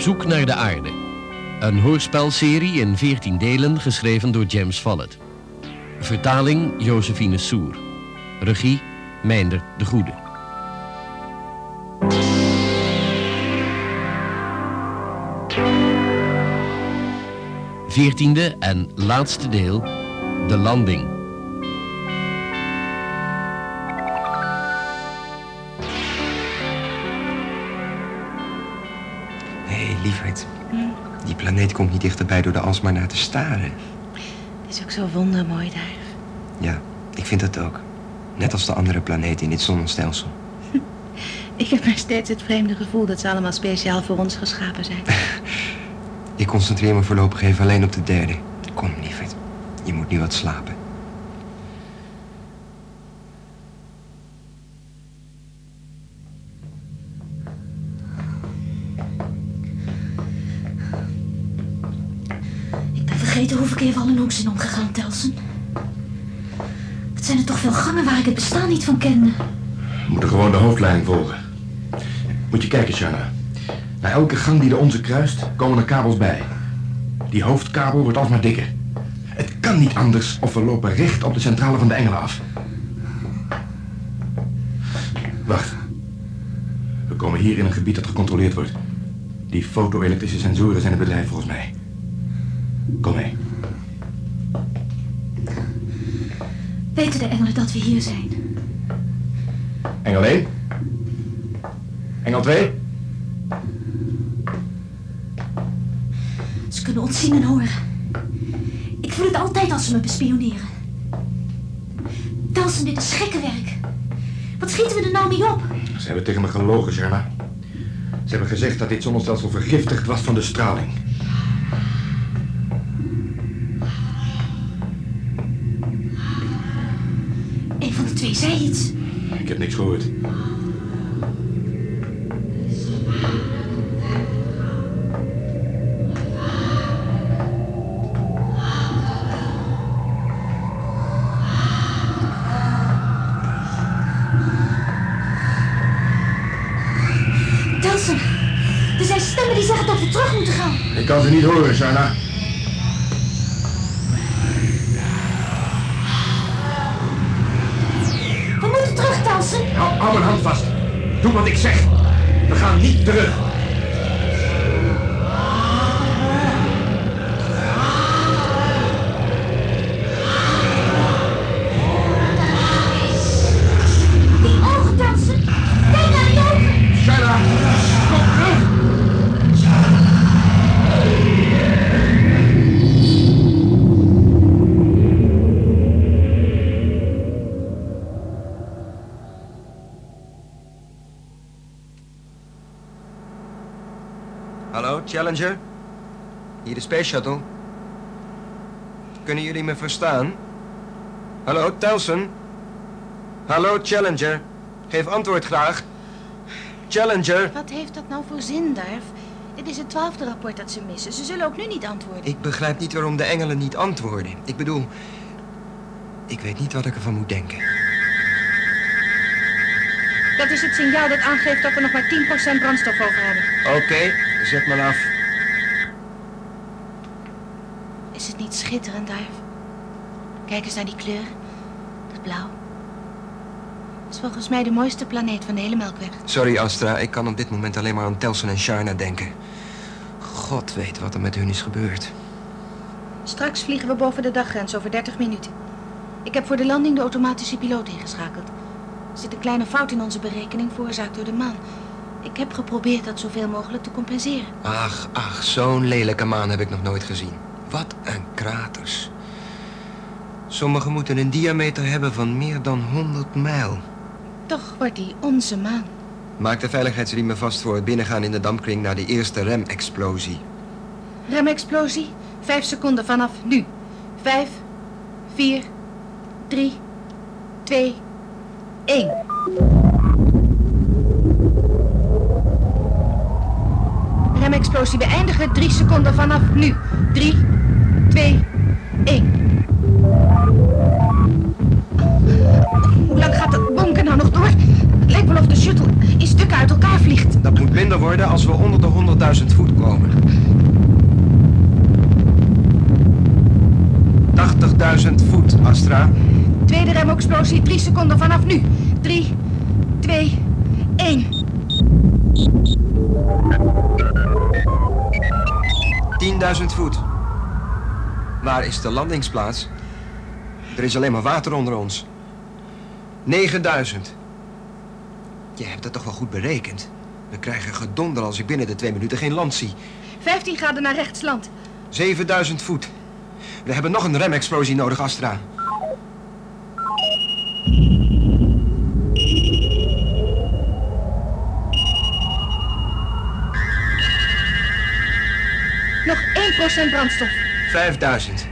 zoek naar de aarde. Een hoorspelserie in 14 delen geschreven door James Follett. Vertaling Josephine Soer. Regie Meinder de Goede. Veertiende en laatste deel. De landing. Planeet komt niet dichterbij door er alsmaar naar te staren. Het is ook zo wondermooi daar. Ja, ik vind dat ook. Net als de andere planeten in dit zonnestelsel. Ik heb maar steeds het vreemde gevoel dat ze allemaal speciaal voor ons geschapen zijn. Ik concentreer me voorlopig even alleen op de derde. Kom, lieverd. Je moet nu wat slapen. Vergeten hoeveel keer we al in hoek zijn omgegaan, Telsen. Het zijn er toch veel gangen waar ik het bestaan niet van kende. We moeten gewoon de hoofdlijn volgen. Moet je kijken, Shanna. Na elke gang die de onze kruist, komen er kabels bij. Die hoofdkabel wordt alsmaar dikker. Het kan niet anders of we lopen recht op de centrale van de engelen af. Wacht. We komen hier in een gebied dat gecontroleerd wordt. Die foto-elektrische sensoren zijn het bedrijf volgens mij. Kom mee. Weten de engelen dat we hier zijn? Engel 1. Engel 2. Ze kunnen ons zien en horen. Ik voel het altijd als ze me bespioneren. Telsen, dit is gekkenwerk. Wat schieten we er nou mee op? Ze hebben tegen me gelogen, Sherma. Ze hebben gezegd dat dit zonnestelsel vergiftigd was van de straling. Twee zei iets. Ik heb niks gehoord. Telsen, er zijn stemmen die zeggen dat we terug moeten gaan. Ik kan ze niet horen, Sharna. Telsen. Hou, hou mijn hand vast. Doe wat ik zeg. We gaan niet terug. Die ogen, Telsen. Kijk naar die ogen. Sharna, kom Challenger? Hier de Space Shuttle. Kunnen jullie me verstaan? Hallo, Telson? Hallo, Challenger? Geef antwoord graag. Challenger? Wat heeft dat nou voor zin, Darf? Dit is het twaalfde rapport dat ze missen. Ze zullen ook nu niet antwoorden. Ik begrijp niet waarom de engelen niet antwoorden. Ik bedoel, ik weet niet wat ik ervan moet denken. Dat is het signaal dat aangeeft dat we nog maar 10% brandstof over hebben. Oké, zet maar af. Is het niet schitterend, Darf? Kijk eens naar die kleur. Dat blauw. Is volgens mij de mooiste planeet van de hele Melkweg. Sorry, Astra, ik kan op dit moment alleen maar aan Telson en Sharna denken. God weet wat er met hun is gebeurd. Straks vliegen we boven de daggrens over 30 minuten. Ik heb voor de landing de automatische piloot ingeschakeld. Er zit een kleine fout in onze berekening, veroorzaakt door de maan. Ik heb geprobeerd dat zoveel mogelijk te compenseren. Ach, ach, zo'n lelijke maan heb ik nog nooit gezien. Wat een kraters. Sommige moeten een diameter hebben van meer dan 100 mijl. Toch wordt die onze maan. Maak de veiligheidsriemen vast voor het binnengaan in de dampkring naar de eerste remexplosie. Remexplosie. Vijf seconden vanaf nu. Vijf, vier, drie, twee, één. Remexplosie beëindigen. Drie seconden vanaf nu. Drie, twee, één. Hoe lang gaat dat bonken nou nog door? Het lijkt wel of de shuttle in stukken uit elkaar vliegt. Dat moet minder worden als we onder de 100.000 voet komen. 80.000 voet, Astra. Tweede remexplosie, drie seconden vanaf nu. Drie, twee, één. 10.000 voet. Waar is de landingsplaats? Er is alleen maar water onder ons. 9000. Je hebt dat toch wel goed berekend? We krijgen gedonder als ik binnen de twee minuten geen land zie. 15 graden naar rechts land. 7000 voet. We hebben nog een remexplosie nodig, Astra. Nog 1% brandstof. 5000.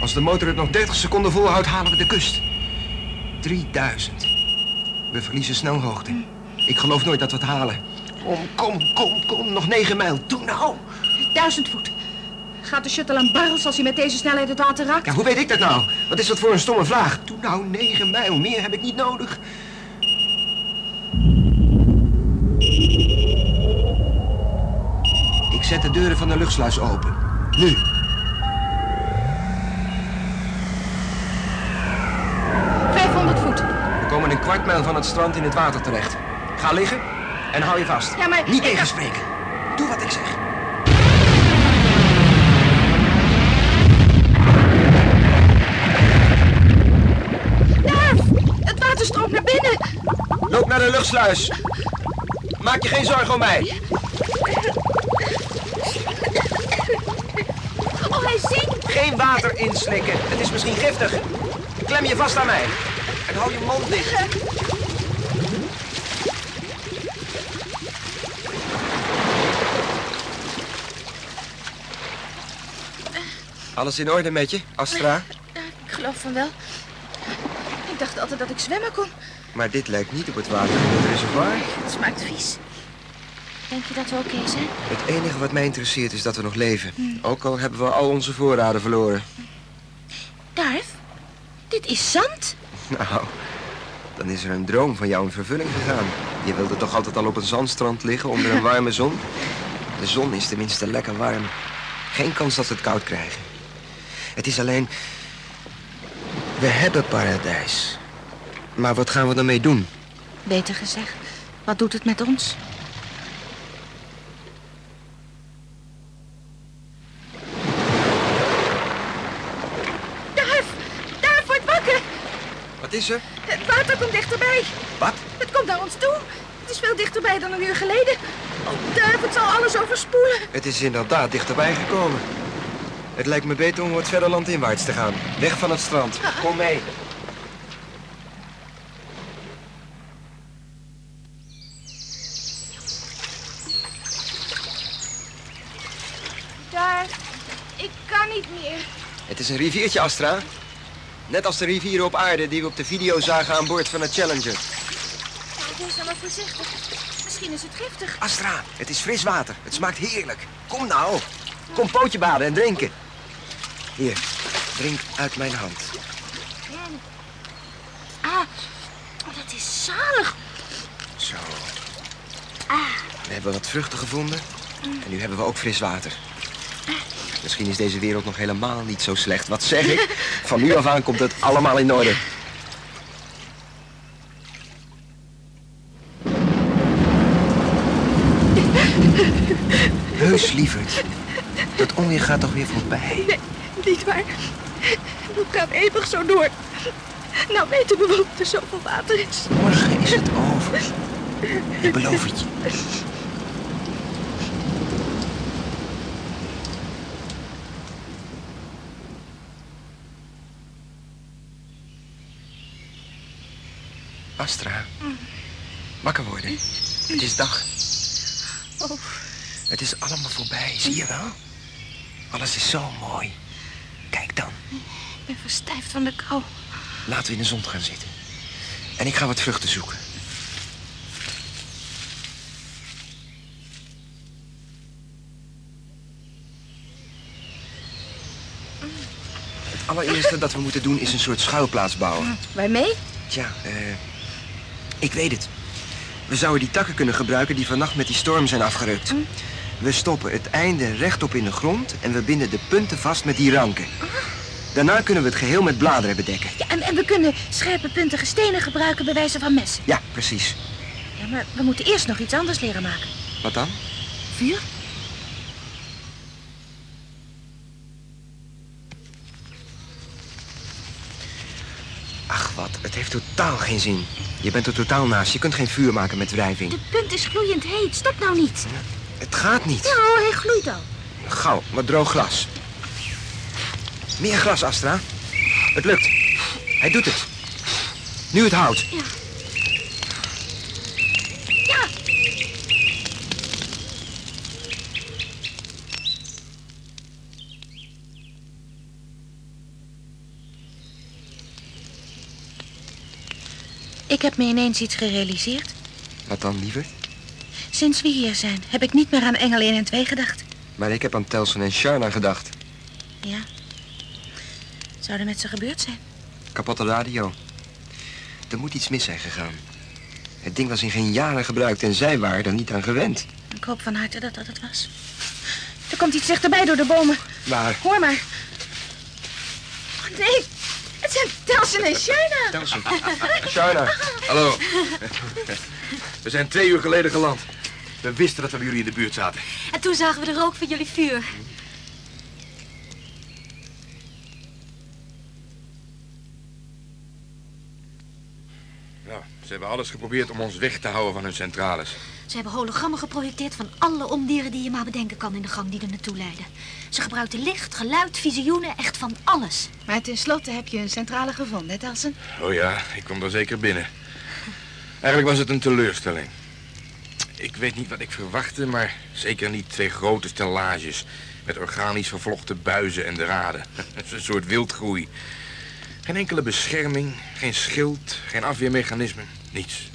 Als de motor het nog 30 seconden volhoudt, halen we de kust. 3000. We verliezen snelhoogte. Ik geloof nooit dat we het halen. Kom, kom, kom, kom. Nog 9 mijl. Doe nou. 1000 voet. Gaat de shuttle aan barrels als hij met deze snelheid het water raakt? Ja, hoe weet ik dat nou? Wat is dat voor een stomme vraag? Doe nou 9 mijl. Meer heb ik niet nodig. Ik zet de deuren van de luchtsluis open. Nu. Vijfhonderd voet. We komen een kwart mijl van het strand in het water terecht. Ga liggen en hou je vast. Ja, maar Niet tegenspreken. Doe wat ik zeg. Nerf! Het water stroomt naar binnen. Loop naar de luchtsluis. Maak je geen zorgen om mij. Oh, hij zinkt. Geen water inslikken. Het is misschien giftig. Klem je vast aan mij. En hou je mond dicht. Alles in orde met je, Astra? Ik geloof van wel. Ik dacht altijd dat ik zwemmen kon. Maar dit lijkt niet op het water in het reservoir. Het smaakt vies. Denk je dat we oké zijn? Het enige wat mij interesseert is dat we nog leven. Ook al hebben we al onze voorraden verloren. Darth, dit is zand. Nou, dan is er een droom van jou in vervulling gegaan. Je wilde toch altijd al op een zandstrand liggen onder een warme zon? De zon is tenminste lekker warm. Geen kans dat we het koud krijgen. Het is alleen... We hebben paradijs. Maar wat gaan we ermee doen? Beter gezegd, wat doet het met ons? Wat is er? Het water komt dichterbij. Wat? Het komt naar ons toe. Het is veel dichterbij dan een uur geleden. Oh, het zal alles overspoelen. Het is inderdaad dichterbij gekomen. Het lijkt me beter om wat verder landinwaarts te gaan. Weg van het strand. Kom mee. Darth, ik kan niet meer. Het is een riviertje, Astra. Net als de rivieren op aarde die we op de video zagen aan boord van de Challenger. Nou, wees nou maar voorzichtig. Misschien is het giftig. Astra, het is fris water. Het smaakt heerlijk. Kom nou. Kom pootje baden en drinken. Hier, drink uit mijn hand. Ah, oh, dat is zalig. Zo. Ah, We hebben wat vruchten gevonden. En nu hebben we ook fris water. Misschien is deze wereld nog helemaal niet zo slecht. Wat zeg ik? Van nu af aan komt het allemaal in orde. Heus, lieverd. Dat onweer gaat toch weer voorbij? nee, niet waar. Het gaat eeuwig zo door. Nou weten we waarom er zoveel water is. Morgen is het over. Ik beloof het je. Astra. Wakker worden. Het is dag. Oh, Het is allemaal voorbij, zie je wel? Alles is zo mooi. Kijk dan. ik ben verstijfd van de kou. Laten we in de zon gaan zitten. En ik ga wat vruchten zoeken. Het allereerste dat we moeten doen is een soort schuilplaats bouwen. Wij mee? Tja, eh, ik weet het. We zouden die takken kunnen gebruiken die vannacht met die storm zijn afgerukt. Hm? We stoppen het einde rechtop in de grond en we binden de punten vast met die ranken. Daarna kunnen we het geheel met bladeren bedekken. Ja, en, en we kunnen scherpe puntige stenen gebruiken bij wijze van messen. Ja, precies. Ja, maar we moeten eerst nog iets anders leren maken. Wat dan? Vuur? Ach wat, het heeft totaal geen zin. Je bent er totaal naast. Je kunt geen vuur maken met wrijving. De punt is gloeiend heet. Stop nou niet. Het gaat niet. Ja, hij gloeit al. Gauw, wat droog glas. Meer glas, Astra. Het lukt. Hij doet het. Nu het hout. Ja. Heb me ineens iets gerealiseerd. Wat dan, liever? Sinds we hier zijn, heb ik niet meer aan Engel 1 en 2 gedacht. Maar ik heb aan Telson en Sharna gedacht. Ja. Zou er met ze gebeurd zijn? Kapotte radio. Er moet iets mis zijn gegaan. Het ding was in geen jaren gebruikt en zij waren er niet aan gewend. Ik hoop van harte dat dat het was. Er komt iets dichterbij door de bomen. Waar? Hoor maar. Oh, nee, het zijn Telsen en Sharna. Telson. Sharna. Hallo. We zijn twee uur geleden geland. We wisten dat we bij jullie in de buurt zaten. En toen zagen we de rook van jullie vuur. Nou, ze hebben alles geprobeerd om ons weg te houden van hun centrales. Ze hebben hologrammen geprojecteerd van alle ondieren die je maar bedenken kan in de gang die er naartoe leiden. Ze gebruikten licht, geluid, visioenen, echt van alles. Maar tenslotte heb je een centrale gevonden, hè, Telsen? Oh ja, ik kom er zeker binnen. Eigenlijk was het een teleurstelling. Ik weet niet wat ik verwachtte, maar zeker niet twee grote stellages... met organisch vervlochten buizen en draden. een soort wildgroei. Geen enkele bescherming, geen schild, geen afweermechanisme, niets.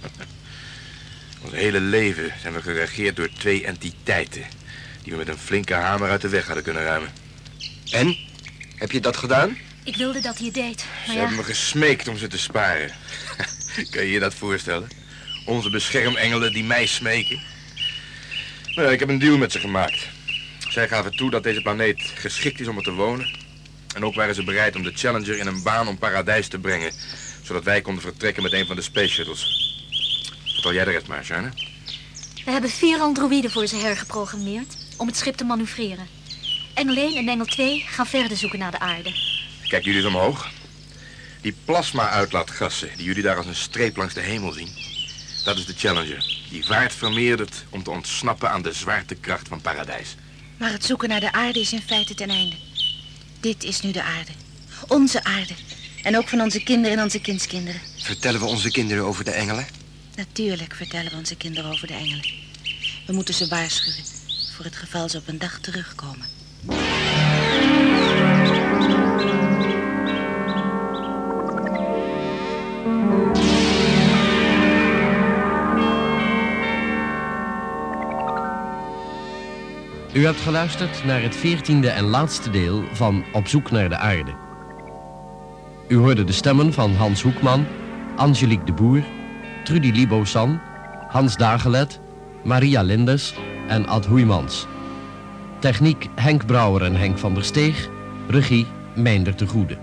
Ons hele leven zijn we geregeerd door twee entiteiten... die we met een flinke hamer uit de weg hadden kunnen ruimen. En? Heb je dat gedaan? Ik wilde dat hij het deed, Ze maar ja, hebben me gesmeekt om ze te sparen. kan je je dat voorstellen? Onze beschermengelen die mij smeken. Nou, ja, ik heb een deal met ze gemaakt. Zij gaven toe dat deze planeet geschikt is om er te wonen. En ook waren ze bereid om de Challenger in een baan om paradijs te brengen. Zodat wij konden vertrekken met een van de space shuttles. Vertel jij de rest maar, we hebben vier androïden voor ze hergeprogrammeerd om het schip te manoeuvreren. Engel 1 en Engel 2 gaan verder zoeken naar de aarde. Kijk jullie eens omhoog. Die plasma-uitlaatgassen die jullie daar als een streep langs de hemel zien. Dat is de Challenger. Die vaart vermeerdert om te ontsnappen aan de zwaartekracht van paradijs. Maar het zoeken naar de aarde is in feite ten einde. Dit is nu de aarde. Onze aarde. En ook van onze kinderen en onze kindskinderen. Vertellen we onze kinderen over de engelen? Natuurlijk vertellen we onze kinderen over de engelen. We moeten ze waarschuwen. Voor het geval ze op een dag terugkomen. U hebt geluisterd naar het veertiende en laatste deel van Op zoek naar de aarde. U hoorde de stemmen van Hans Hoekman, Angelique de Boer, Trudy Libosan, Hans Dagelet, Maria Lindes en Ad Hoeymans. Techniek Henk Brouwer en Henk van der Steeg, regie Meindert de Goede.